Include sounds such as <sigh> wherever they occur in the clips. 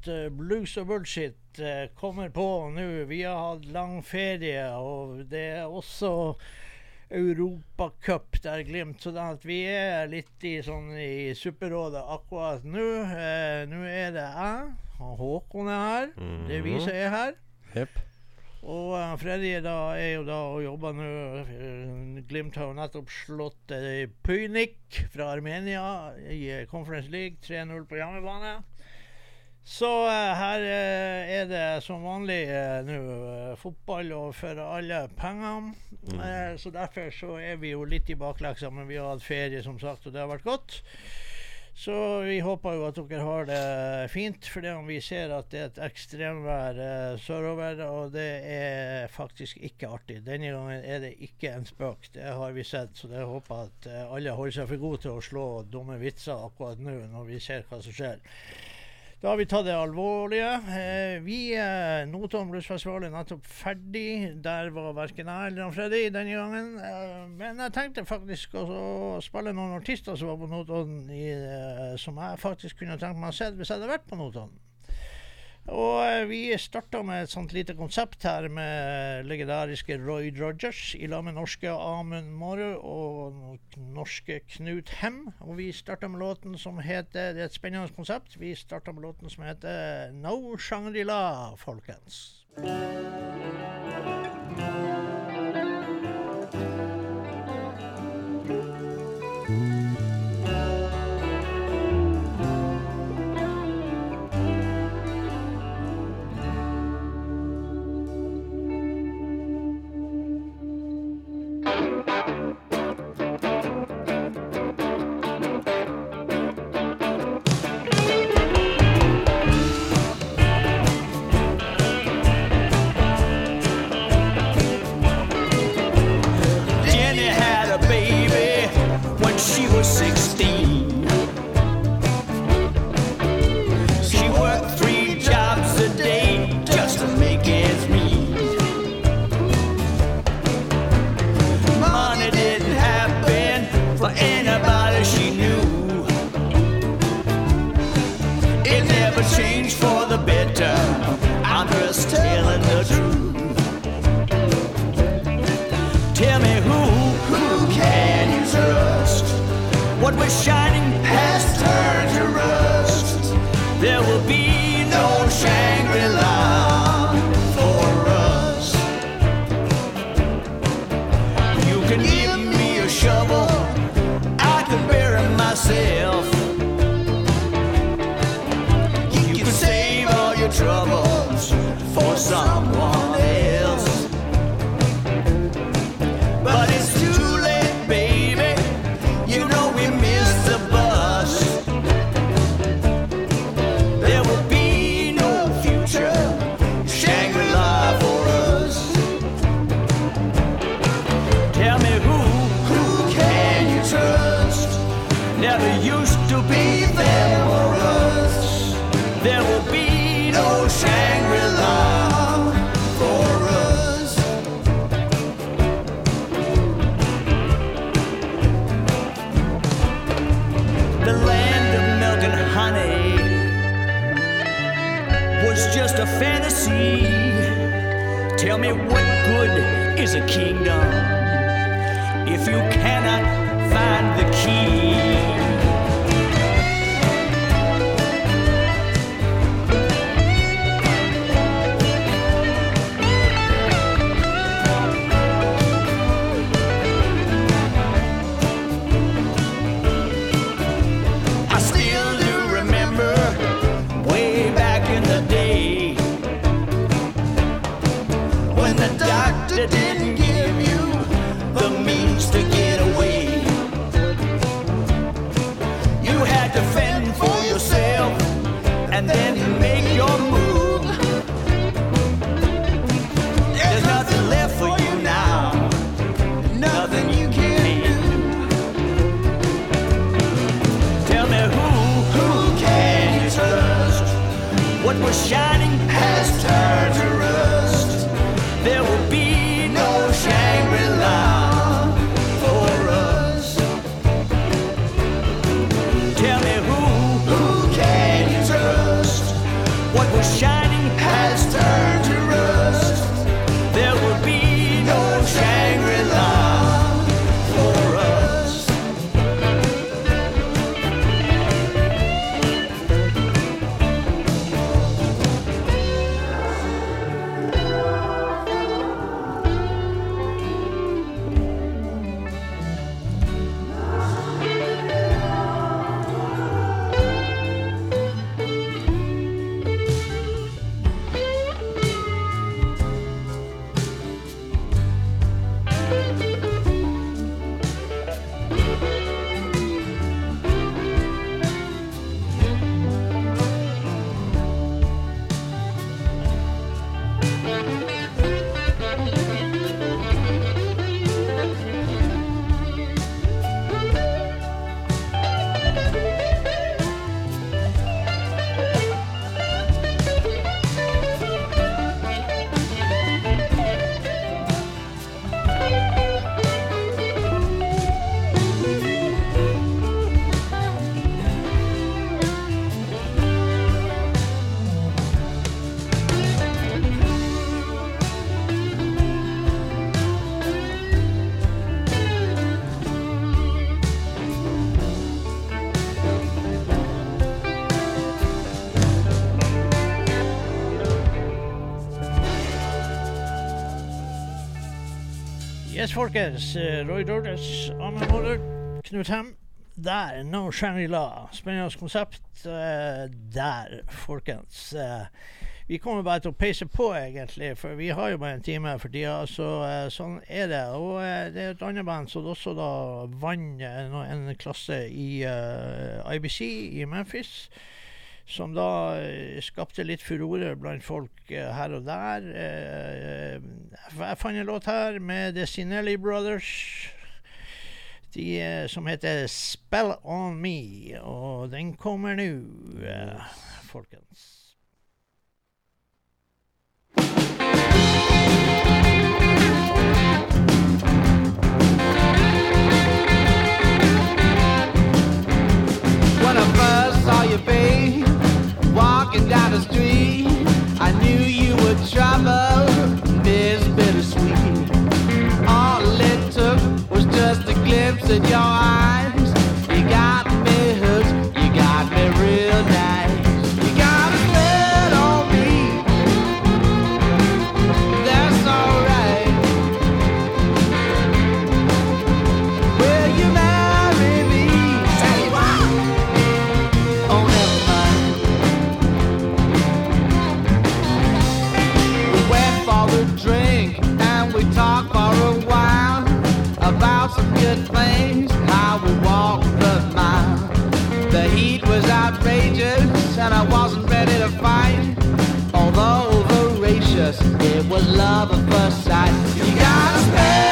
Blå eh, blues og bullshit eh, kommer på nå. Vi har hatt lang ferie, og det er også Europacup der Glimt. Så at vi er litt i, sånn, i supperådet akkurat nå. Eh, nå er det jeg, Håkon er her. Det er vi som er her. Yep. Og uh, Freddy da, er jo da og jobber nå. Glimt har jo nettopp slått uh, Pynik fra Armenia i Conference League. 3-0 på hjemmebane. Så eh, her eh, er det som vanlig eh, nå fotball og for alle pengene. Eh, så derfor så er vi jo litt i bakleksa, men vi har hatt ferie, som sagt, og det har vært godt. Så vi håper jo at dere har det fint, for det om vi ser at det er et ekstremvær eh, sørover, og det er faktisk ikke artig. Denne gangen er det ikke en spøk, det har vi sett. Så jeg håper at eh, alle holder seg for gode til å slå dumme vitser akkurat nå, når vi ser hva som skjer. Da har vi tatt det alvorlige. Eh, vi, eh, Notodden Bluesfestival er nettopp ferdig. Der var verken jeg eller Freddy denne gangen. Eh, men jeg tenkte faktisk å spille noen artister som var på Notodden, eh, som jeg faktisk kunne tenkt meg å se hvis jeg hadde vært på Notodden. Og eh, vi starta med et sånt lite konsept her med legendariske Roy Rogers i lag med norske Amund Mårud og norske Knut Hem. Og vi starta med låten som heter Det er et spennende konsept. Vi starta med låten som heter No Shangri-La, folkens. Is a kingdom shining Yes, folkens. eh, Roy Dordes, Amund Måler, Knut Hem. Der, No Shangri-La. Spennende konsept eh, der, folkens. Eh, vi kommer bare til å peise på, egentlig, for vi har jo bare en time for tida. Så sånn er det. Og det er et annet band som også da vant en klasse i IBC i Memphis. Som da eh, skapte litt furore blant folk eh, her og der. Eh, jeg fant en låt her med The Sinelli Brothers. De, som heter 'Spell On Me', og den kommer nå, folkens. When I first saw you, babe, walking down the street, I knew you were trouble, this bittersweet. All it took was just a glimpse of your eyes. Love at first sight. You gotta a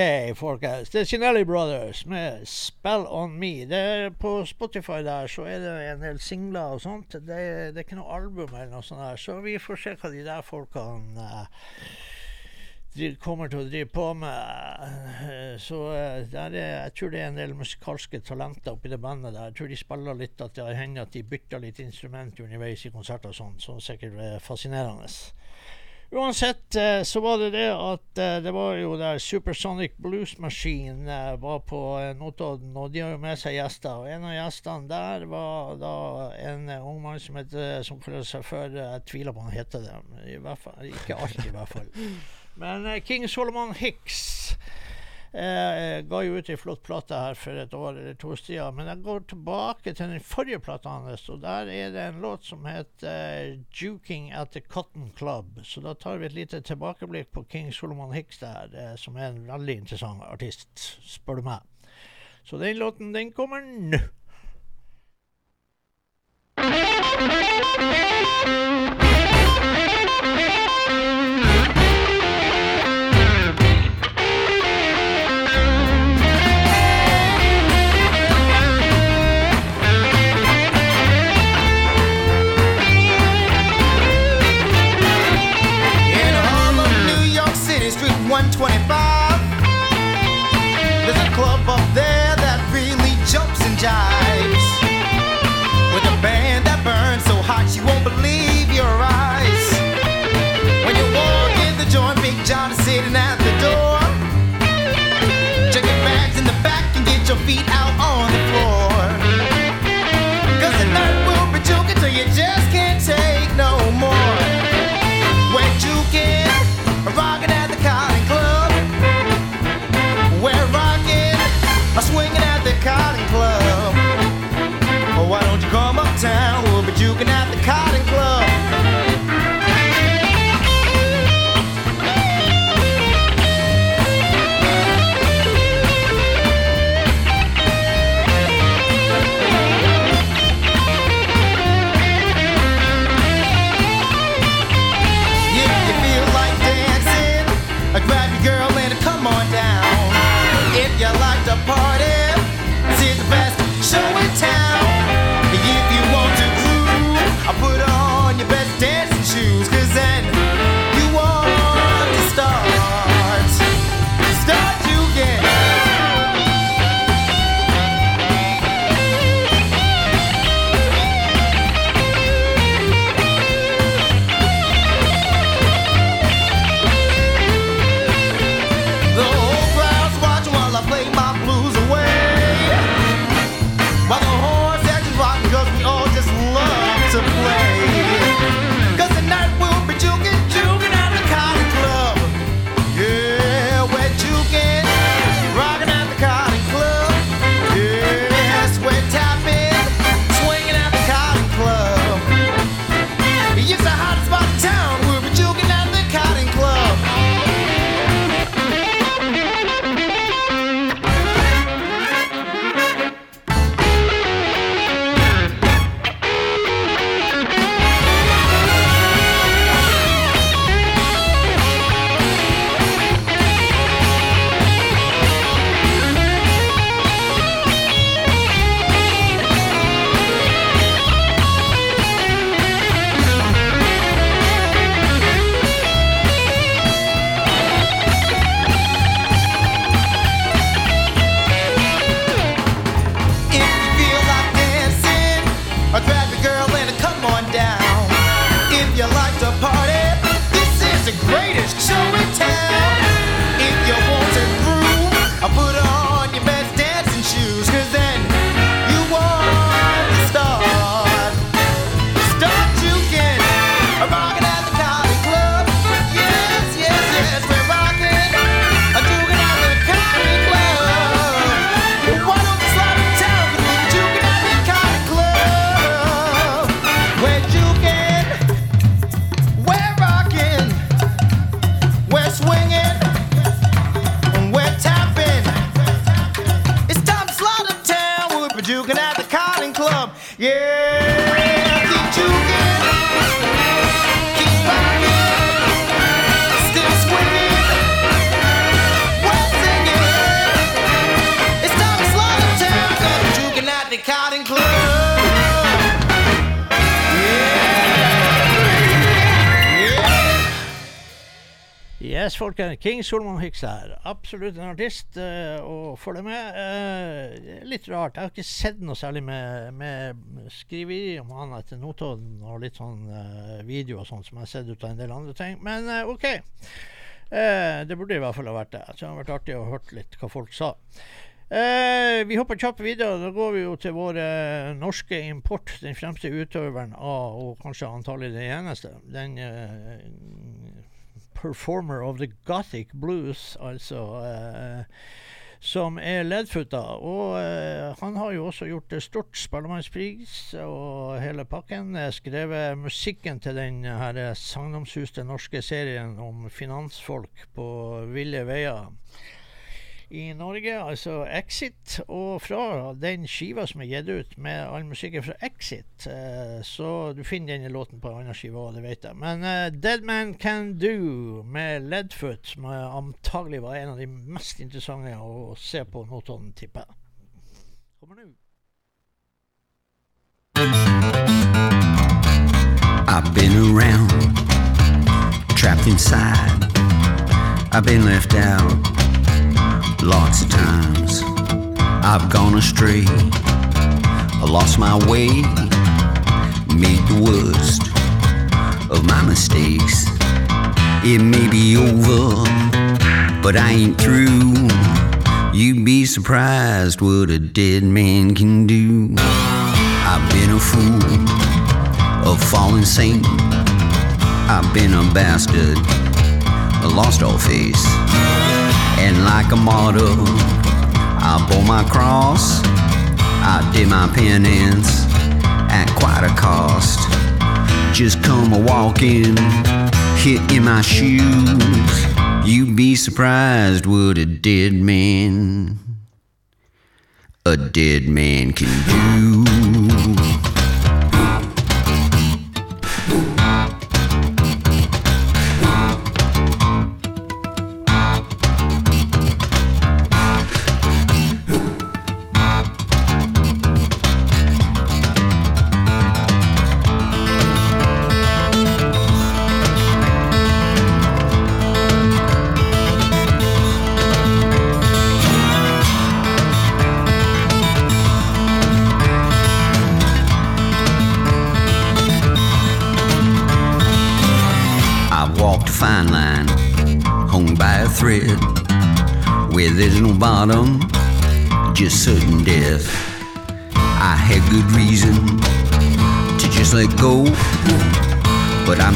OK, folkens. Det er Chinelli Brothers med 'Spell On Me'. Er På Spotify der så er det en del singler og sånt. Det, det er ikke noe album eller noe sånt der, så vi får se hva de der folkene uh, kommer til å drive på med. Eh, Så uh, er, jeg tror det er en del musikalske talenter oppi det bandet der. Jeg tror de spiller litt, at det hender at de bytter litt instrument underveis i konserter og sånn, så sikkert er fascinerende. Uansett eh, så var det det at eh, det var jo der Supersonic Blues Machine eh, var på Notodden, og de har jo med seg gjester. Og en av gjestene der var da en ung mann som, heter, som kaller seg for Jeg tviler på han heter det, men i hvert fall, ikke alltid i hvert fall. <laughs> Men King Solomon Hicks eh, ga jo ut ei flott plate her for et år eller to siden. Men jeg går tilbake til den forrige plata hans, og der er det en låt som heter 'Juking at the Cotton Club'. Så da tar vi et lite tilbakeblikk på King Solomon Hicks der, eh, som er en veldig interessant artist, spør du meg. Så den låten, den kommer nå. <laughs> <laughs> In die. Yes. King Solomon Hicks her. Absolutt en artist eh, å følge med. Uh, det litt rart. Jeg har ikke sett noe særlig med, med skriveri om han etter Notodden og litt sånn uh, video og sånn som jeg har sett ut av en del andre ting. Men OK. Det burde i hvert fall ha vært det. Så det hadde vært artig å høre litt hva folk sa. Eh, vi hopper kjapt videre. Da går vi jo til vår eh, norske import. Den fremste utøveren av, og kanskje antagelig den eneste, den eh, performer of the gothic blues, altså. eh, som er leddfutta. Og eh, han har jo også gjort det stort. Spellemannspris og hele pakken. Eh, Skrevet musikken til den her sagnomsuste norske serien om finansfolk på ville veier i Norge, altså Exit. Og fra den skiva som er gitt ut med all musikken fra Exit, eh, så du finner denne låten på en annen skive òg, det vet jeg. Men eh, Dead Man Can Do med Leadfoot, som antagelig var en av de mest interessante å se på Notodden, tipper. Kommer nå. I've been around, trapped inside. I've been left out lots of times. I've gone astray, I lost my way, made the worst of my mistakes. It may be over, but I ain't through. You'd be surprised what a dead man can do. I've been a fool a fallen saint. I've been a bastard, a lost all face. And like a martyr, I bore my cross. I did my penance at quite a cost. Just come a walking, hit in my shoes. You'd be surprised what a dead man, a dead man can do.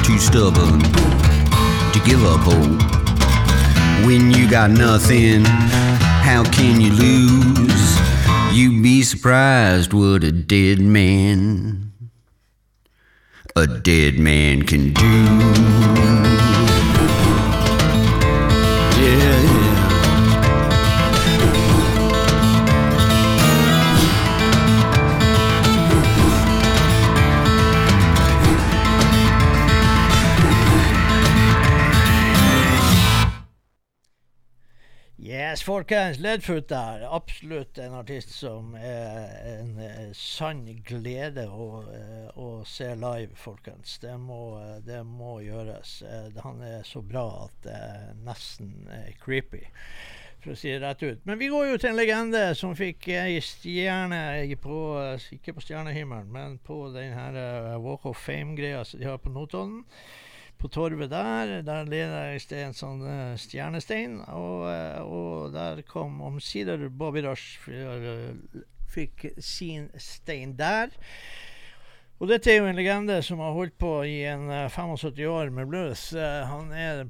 Too stubborn to give up hope. When you got nothing, how can you lose? You'd be surprised what a dead man a dead man can do. Folkens. Ledfoot der. Absolutt en artist som er en eh, sann glede å, eh, å se live, folkens. Det må, det må gjøres. Eh, han er så bra at det er nesten creepy, for å si det rett ut. Men vi går jo til en legende som fikk ei stjerne på Ikke på stjernehimmelen, men på den her Walk of Fame-greia som de har på Notodden på torvet der. Der leder sted en sånn uh, stjernestein, og, uh, og der kom omsider Bobby Rush eh, fikk sin stein der. Og dette er jo en legende som har holdt på i en eh, 75 år med blues. Eh, han er,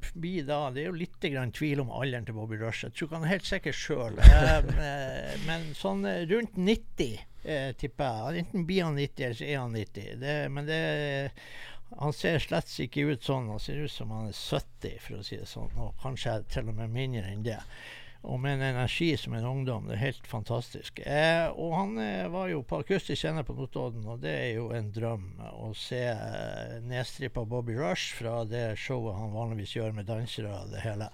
da, Det er jo litt grann tvil om alderen til Bobby Rush. Jeg tror ikke han er helt sikker sjøl. men sånn eh, rundt 90, eh, tipper jeg. Enten blir han 90, eller så er han 90. Det, men det han ser slett ikke ut sånn. Han ser ut som han er 70, for å si det sånn. Og kanskje til og med mindre enn det. Og med en energi som en ungdom. Det er helt fantastisk. Eh, og han eh, var jo på akustisk scene på Notodden, og det er jo en drøm å se eh, nedstrippa Bobby Rush fra det showet han vanligvis gjør med dansere og det hele.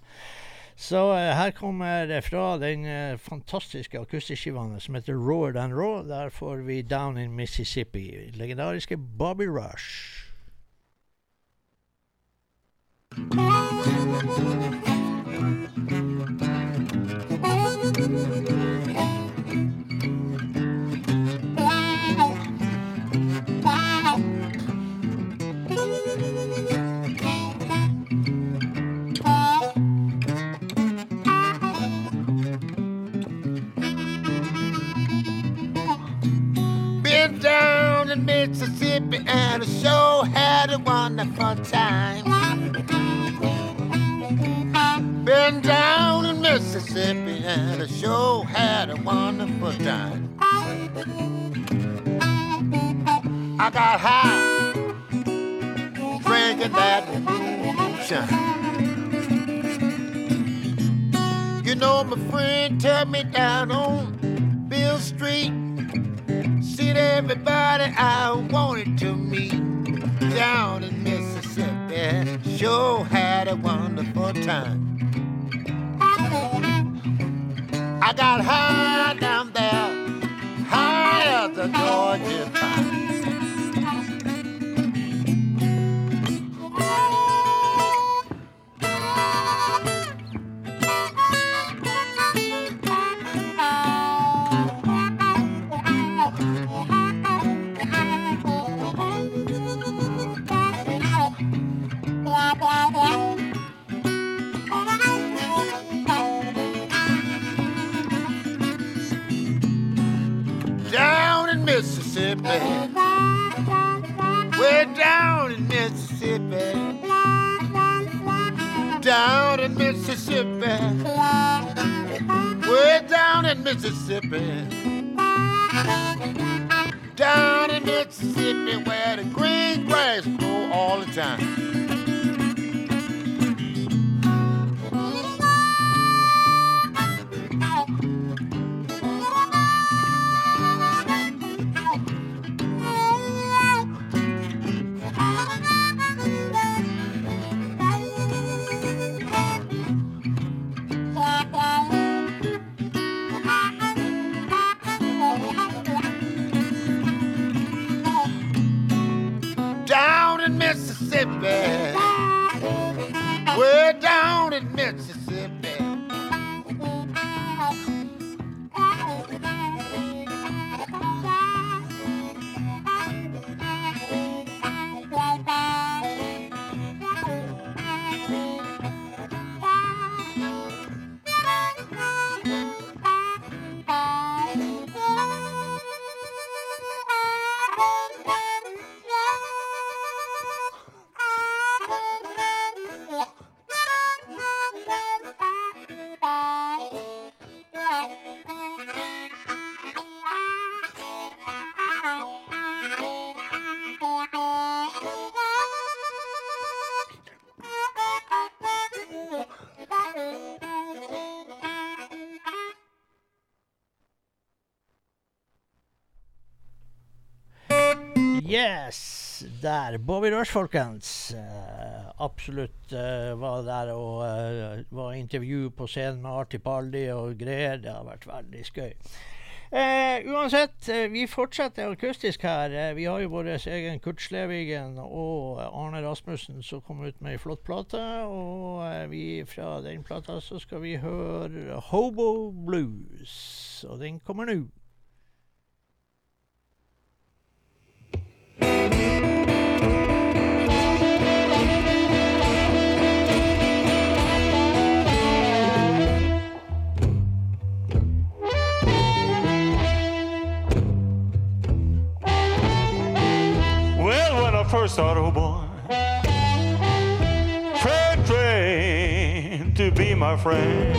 Så eh, her kommer det fra den eh, fantastiske akustiskiva som heter 'Rower Than Raw. Der får vi Down in Mississippi. Legendariske Bobby Rush. Been down in Mississippi and I sure had a wonderful time. Been down in Mississippi and I sure had a wonderful time. I got high drinking that moonshine. You know, my friend took me down on Bill Street. Seen everybody I wanted to meet down in Mississippi. Sure had a wonderful time. I got high down there, high as the Georgia pine. Yes! Der. Bobby Rush, folkens. Uh, absolutt uh, var der og uh, var intervju på scenen med Arti Paldi og greier. Det har vært veldig skøy. Uansett, vi fortsetter akustisk her. Vi har jo vår egen Kurt Slevigen og Arne Rasmussen som kom ut med ei flott plate. Og vi fra den plata så skal vi høre Hobo Blues. Og den kommer nå. sorrow boy, Freight train to be my friend.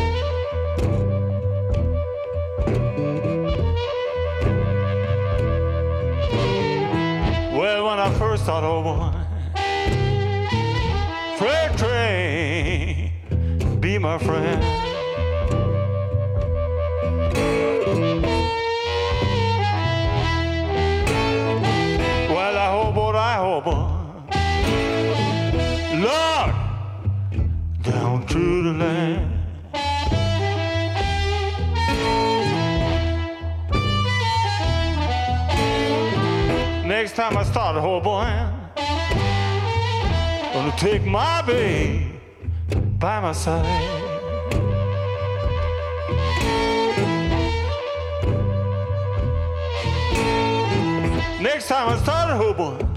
Well, when I first thought of boy, freight train, be my friend. Land. Next time I start hoboing, gonna take my babe by my side. Next time I start a hoboing,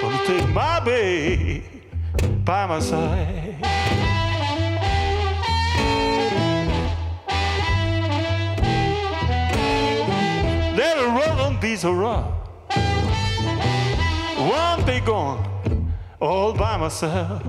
gonna take my babe by my side. Let the rhythm be so rough. One be gone all by myself.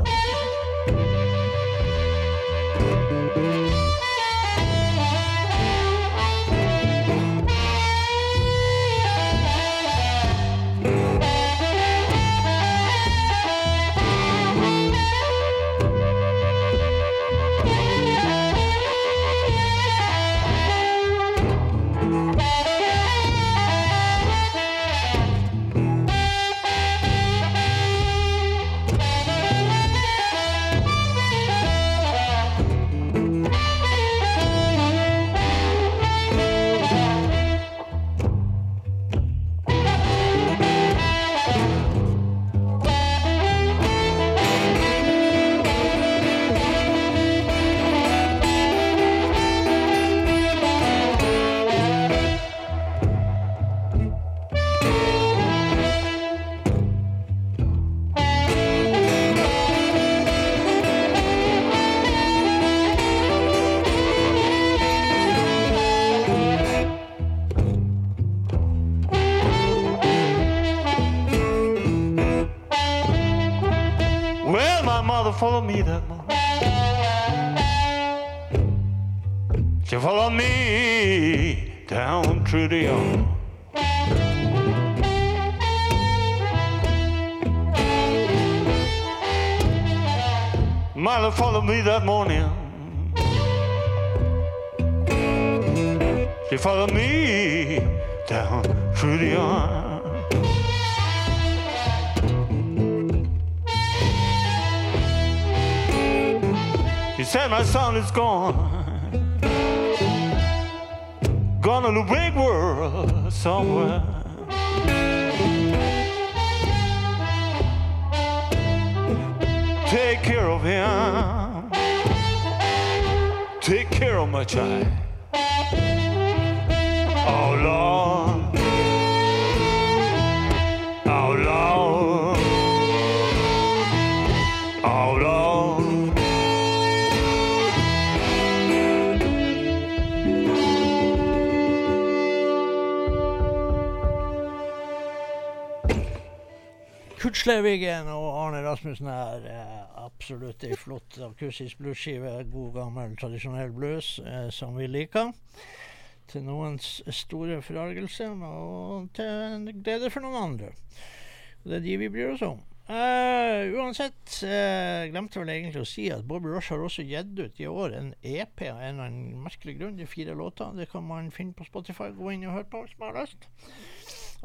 That morning. She followed me down through the yard. He said my son is gone. Gone to the big world somewhere. Take care of him. Take care of my child. Oh Lord. Oh Lord. Oh Lord. Kurt Slevigen og Arne Rasmussen er eh, absolutt ei flott akustisk bluesskive. God, gammel, tradisjonell blues eh, som vi liker. Til noens store forargelse, og til glede for noen andre. Det er de vi bryr oss om. Uh, uansett, uh, glemte vel egentlig å si at Bobby Rush har også gitt ut i år en EP av en eller annen merkelig grunn. Det fire låter. Det kan man finne på Spotify. Gå inn og høre på hvis man har lyst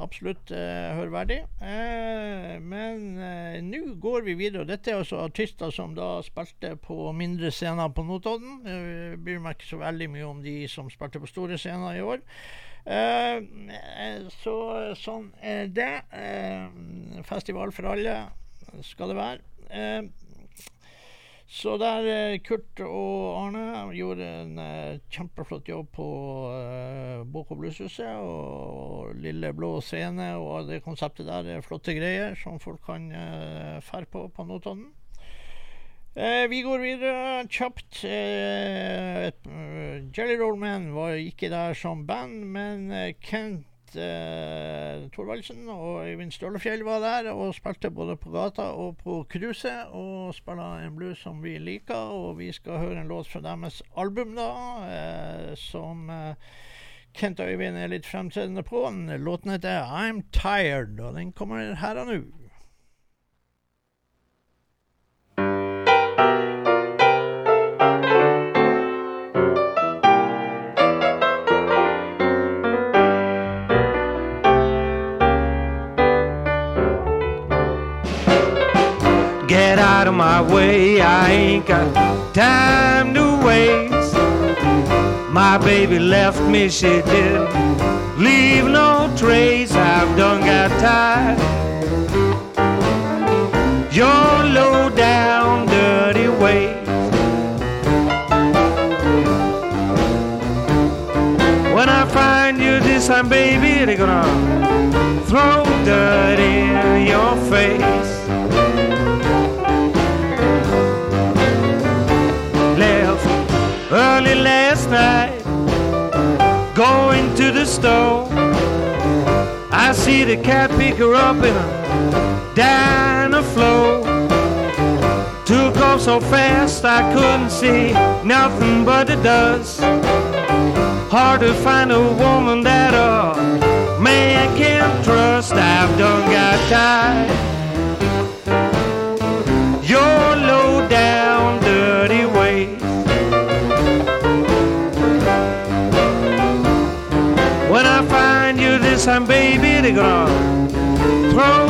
absolutt eh, hørverdig. Eh, men eh, nå går vi videre. Dette er altså artister som da spilte på mindre scener på Notodden. Jeg bryr meg ikke så veldig mye om de som spilte på store scener i år. Eh, eh, så sånn er det. Eh, festival for alle skal det være. Så der eh, Kurt og Arne gjorde en eh, kjempeflott jobb på eh, Boko Blueshuset og Lille Blå Scene og det konseptet der er flotte greier som folk kan fære på på Notodden. Eh, vi går videre kjapt. Eh, Jelly Roll Man var ikke der som band, men Kent eh, Thorvaldsen og Øyvind Stølefjell var der og spilte både på gata og på cruiset. Og spilte en blues som vi liker, og vi skal høre en låt fra deres album, da, eh, som eh, Kent og Øyvind er litt fremtredende på. Låten heter I'm Tired, og den kommer her og nå. Out of my way, I ain't got time to waste. My baby left me, she didn't leave no trace. I've done got tired. Your low down dirty ways. When I find you this time, baby, they're gonna throw dirt in your face. Early last night, going to the store. I see the cat pick her up in a diner flow. Took off so fast I couldn't see nothing but the dust. Hard to find a woman that a man can trust. I've done got tired. some baby to ground. Throw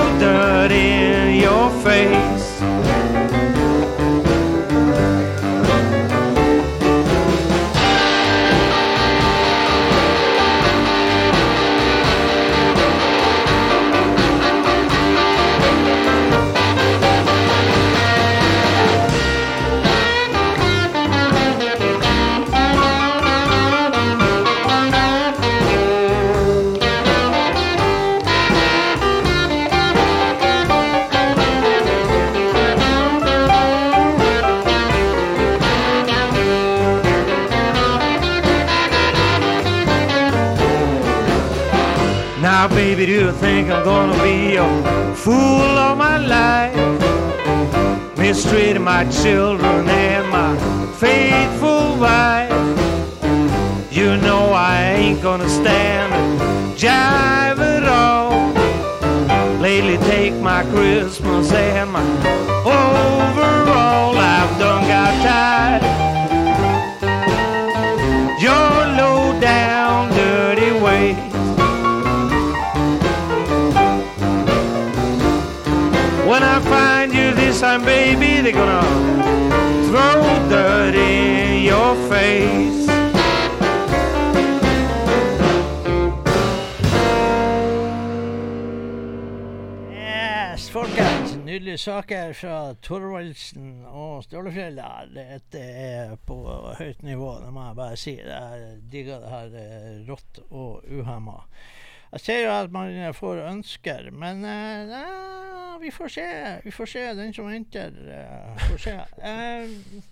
baby, do you think I'm gonna be a fool all my life? Mistreating my children and my faithful wife. You know I ain't gonna stand and jive at all. Lately, take my Christmas and my overall. I've done got tired. Baby, they're gonna throw dirt in your face. Yes, folkens. Nydelige saker fra Thorvaldsen og Stålefjella. Dette er på høyt nivå, det må jeg bare si. Jeg digger det her eh, rått og uhemma. Jeg ser jo at man får ønsker, men eh, nei, vi får se. Vi får se. Den som venter, eh, får se. <laughs> Eh,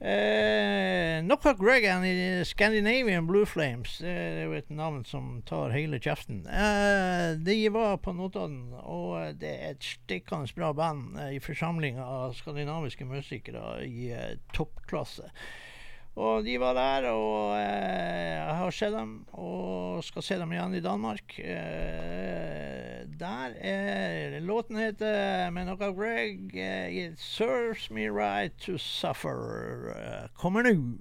Eh, nok av Gregan i Scandinavian Blue Flames. Det er jo et navn som tar hele kjeften. Eh, de var på Notodden, og det er et stikkende bra band eh, i forsamling av skandinaviske musikere i eh, toppklasse. Og de var der, og eh, jeg har sett dem, og skal se dem igjen i Danmark. Eh, der er Låten heter med noe Greg eh, It Serves Me Right To Suffer. Eh, kommer nå.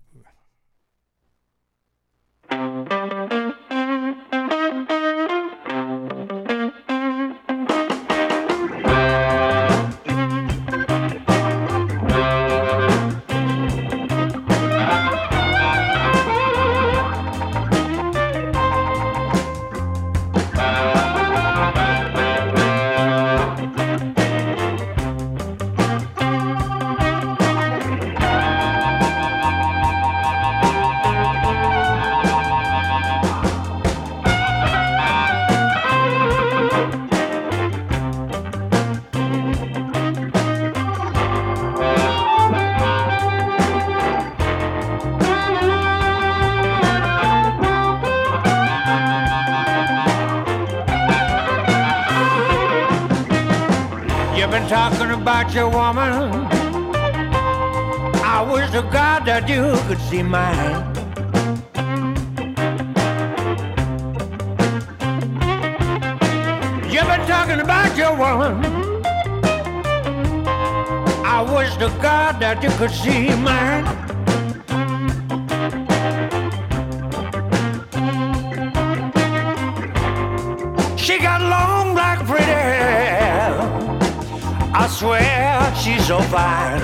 Woman. I wish to God that you could see mine. You've been talking about your woman. I wish to God that you could see mine. She got long she's so fine.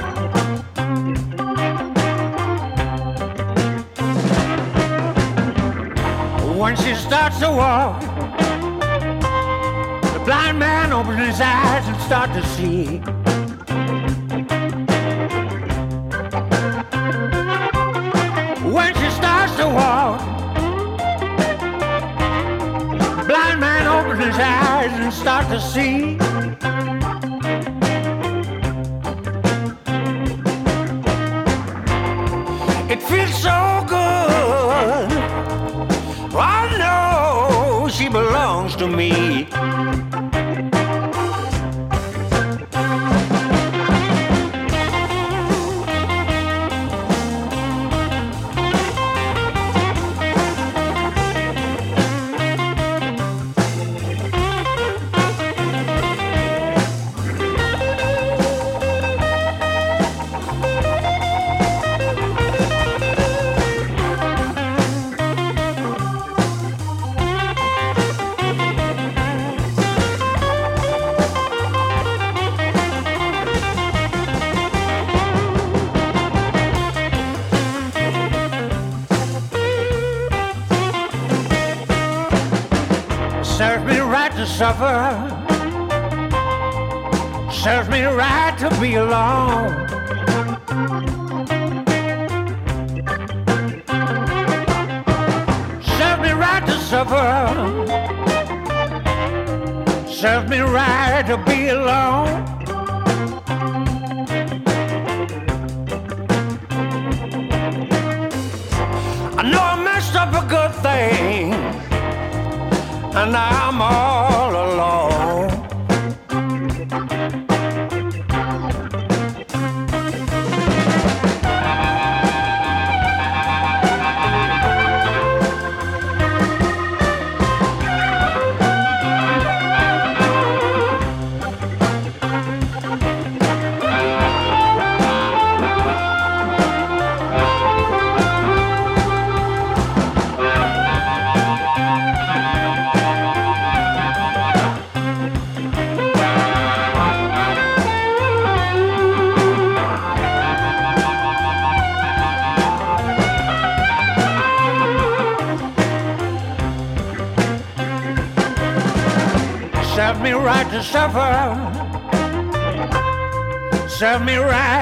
When she starts to walk, the blind man opens his eyes and starts to see. When she starts to walk, the blind man opens his eyes and starts to see.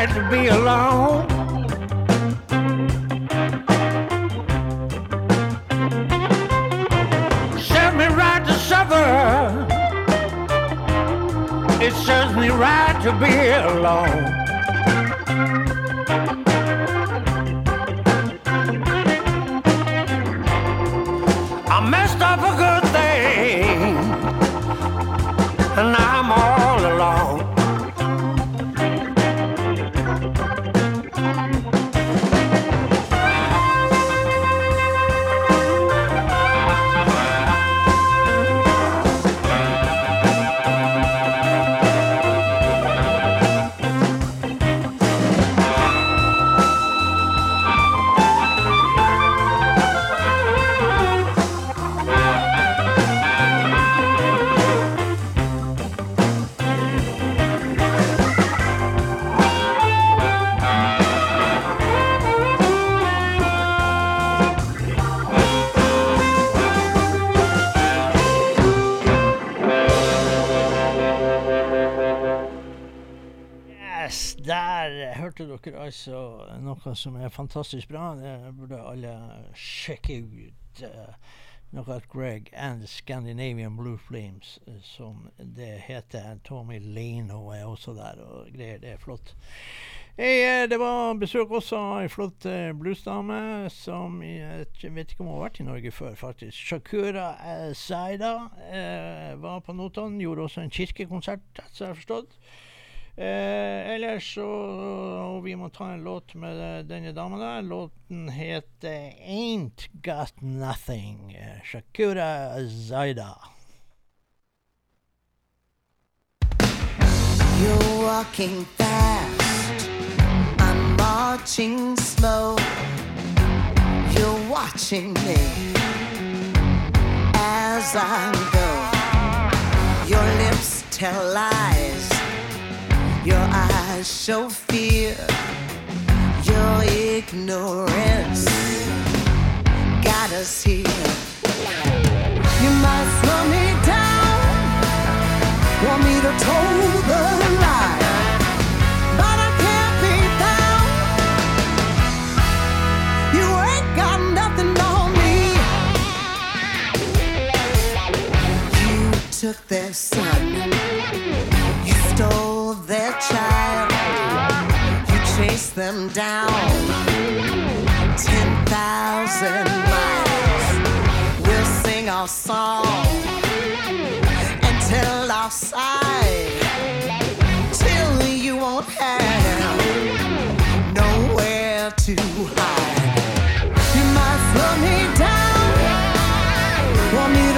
To be alone. Der hørte dere altså noe som er fantastisk bra. Det burde alle sjekke ut. eh, noe av Greg and Scandinavian Blue Flames, eh, som det heter. Tommy Leno er også der og greier. Det er flott. Hey, eh, det var besøk også av ei flott bluesdame som jeg vet- ikke om hun har vært i Norge før, faktisk. Shakura Saida var på Notodden. Gjorde også en kirkekonsert, så jeg har forstått. Eh, ellers så og Vi må ta en låt med eh, denne dama der. Låten heter Ain't Got Nothing. Shakura Zaida. You're walking fast, I'm marching slow. You're watching me as I go. Your lips tell lies, Your eyes show fear. Your ignorance got us here. You might slow me down, want me to toe the line, but I can't be found. You ain't got nothing on me. You took their son, you stole them down ten thousand miles. We'll sing our song tell our side till you won't have nowhere to hide. You might slow me down, want me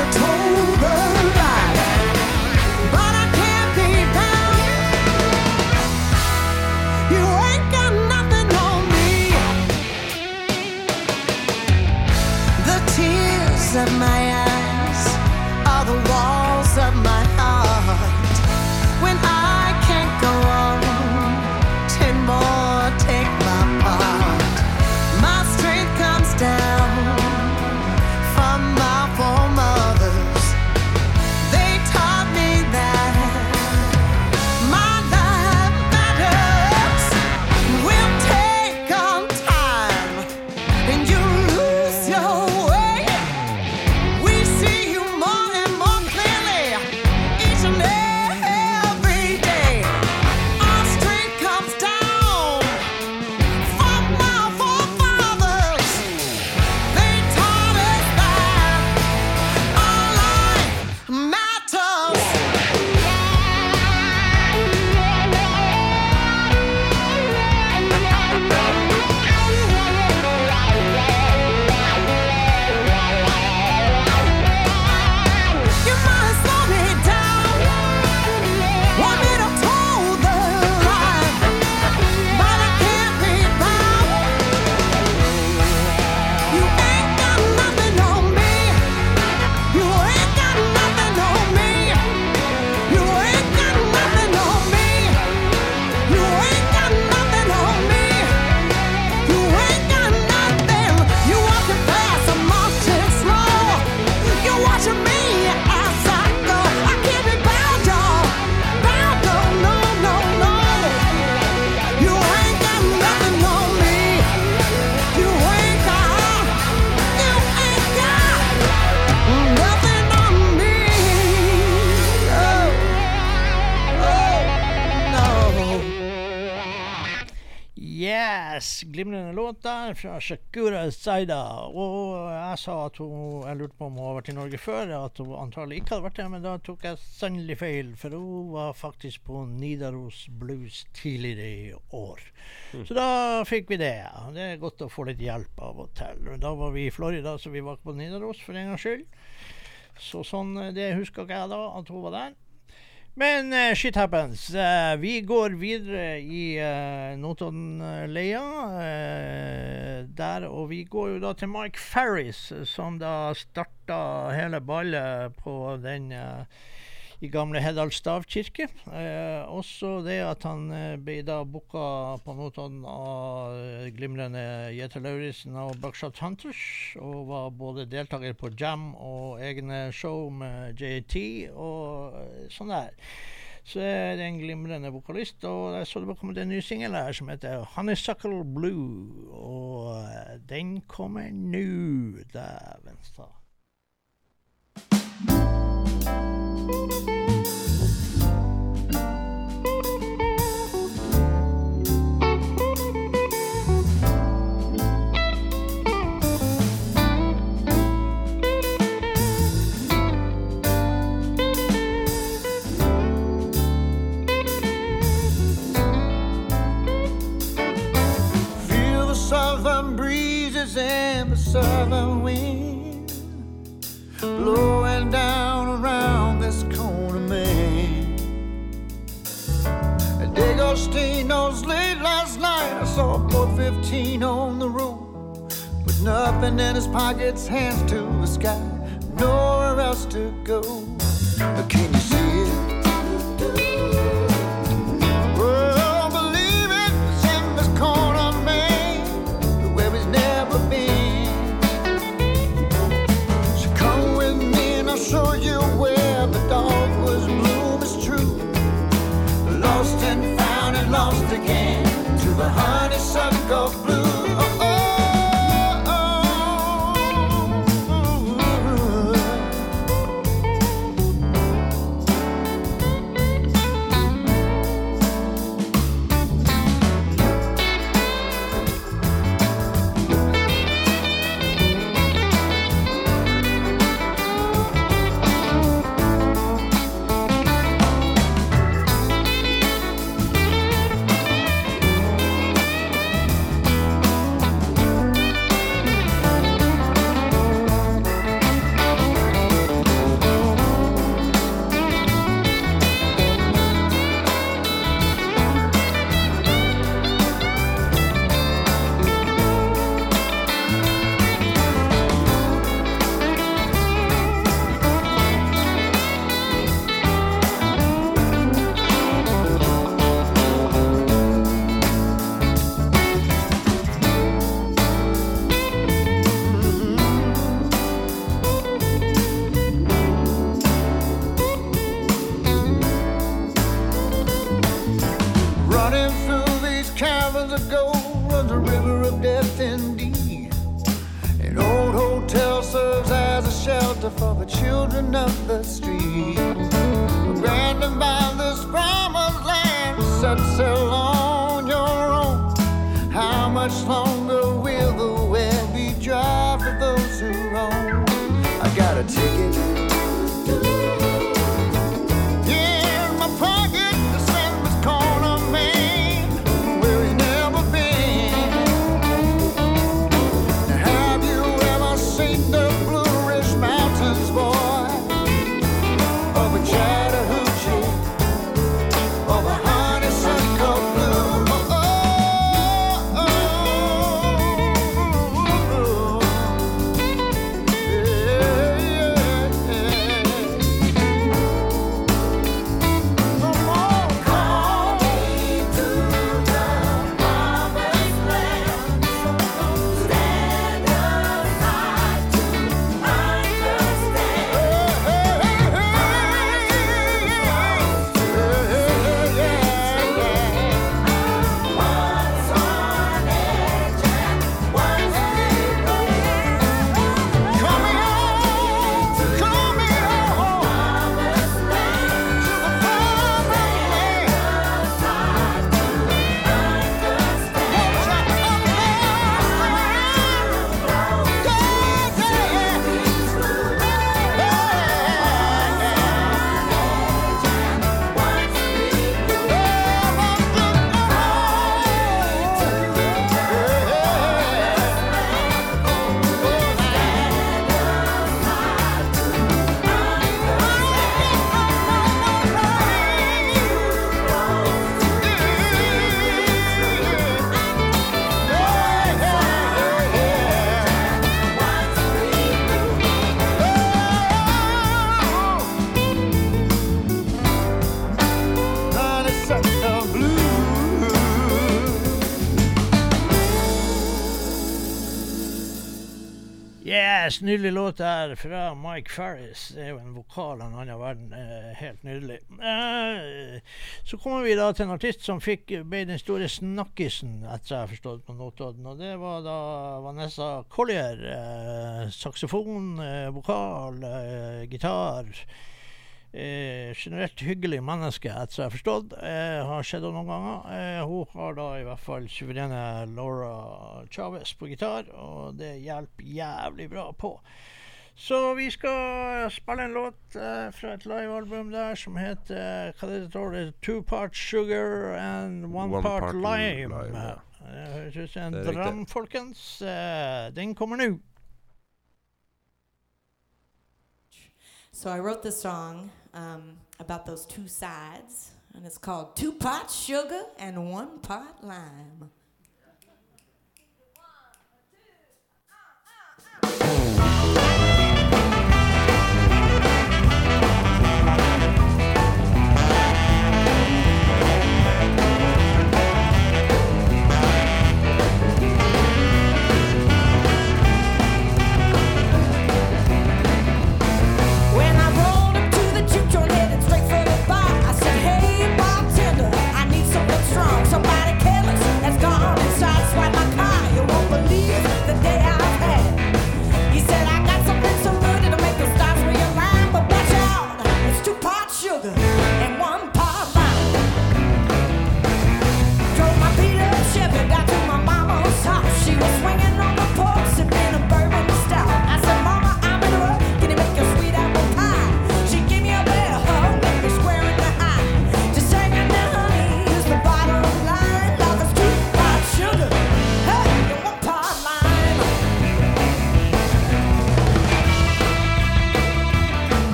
der fra Shakura Zaida. Og jeg sa at hun Jeg lurte på om hun har vært i Norge før. At hun antagelig ikke hadde vært det, men da tok jeg sannelig feil. For hun var faktisk på Nidaros Blues tidligere i år. Så da fikk vi det. Det er godt å få litt hjelp av og til. Da var vi i Florida, så vi var ikke på Nidaros for en gangs skyld. Så sånn, det huska ikke jeg da, at hun var der. Men uh, shit happens. Uh, vi går videre i uh, Notodden-leia eh, der, og vi går jo da til Mike Ferris, som da starta hele ballet på den eh, i gamle Heddal stavkirke. Eh, også det at han eh, ble da booka på Notodden av eh, glimrende Jette Lauritzen og Buckshot Hunters, og var både deltaker på Jam og egne show med JT og eh, sånn der. Så er det en glimrende vokalist, og jeg så det var kommet en ny singel her som heter Honeysuckle Blue, og den kommer nå, dæven ta. Feel the southern breezes and the southern wind blowing down around this corner, man. D'Agostino's late last night. I saw Port 15 on the road with nothing in his pockets, hands to the sky, nowhere else to go. Can you see children of the street. Abandoned by this promised land, set sail on your own. How much longer will the way be dry for those who roam? I got a ticket. Nydelig låt der fra Mike Farris. Det er jo en vokal av en annen verden. Eh, helt nydelig. Eh, så kommer vi da til en artist som fikk ble den store snakkisen, etter jeg har forstått på Notodden. Og det var da Vanessa Collier. Eh, saksofon, vokal, gitar. Eh, generelt hyggelig menneske, etter jeg har forstått. Eh, har sett henne noen ganger. Eh, hun har da i hvert fall suverene Laura Chavez på gitar, og det hjelper jævlig bra på. Så vi skal spille en låt eh, fra et livealbum der som heter Hva det heter, det? Two Part Sugar and One, One Part, Part Lime. Lime, ja. Det høres ut som en dram, folkens. Eh, den kommer nå. So I wrote this song um, about those two sides, and it's called Two Parts Sugar and One Part Lime.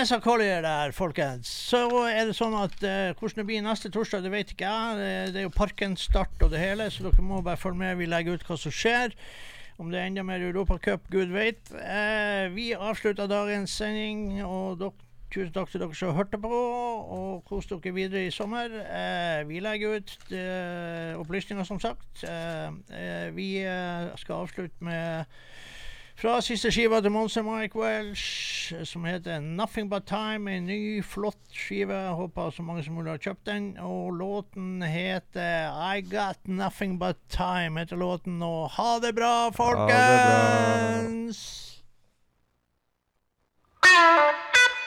Vanessa Collier der, folkens. Så er det sånn at uh, hvordan det blir neste torsdag, det vet ikke jeg. Det, det er jo Parkens start og det hele, så dere må bare følge med. Vi legger ut hva som skjer. Om det er enda mer Europacup, gud vet. Uh, vi avslutter dagens sending, og dere Tusen takk til dere som hørte på, og kos dere videre i sommer. Eh, vi legger ut eh, opplysninger, som sagt. Eh, eh, vi eh, skal avslutte med fra siste skiva til Monster Mike Welsh, som heter 'Nothing But Time'. En ny, flott skive. Jeg håper så mange som mulig har kjøpt den. Og låten heter 'I Got Nothing But Time'. heter låten. Og ha det bra, folkens!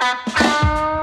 got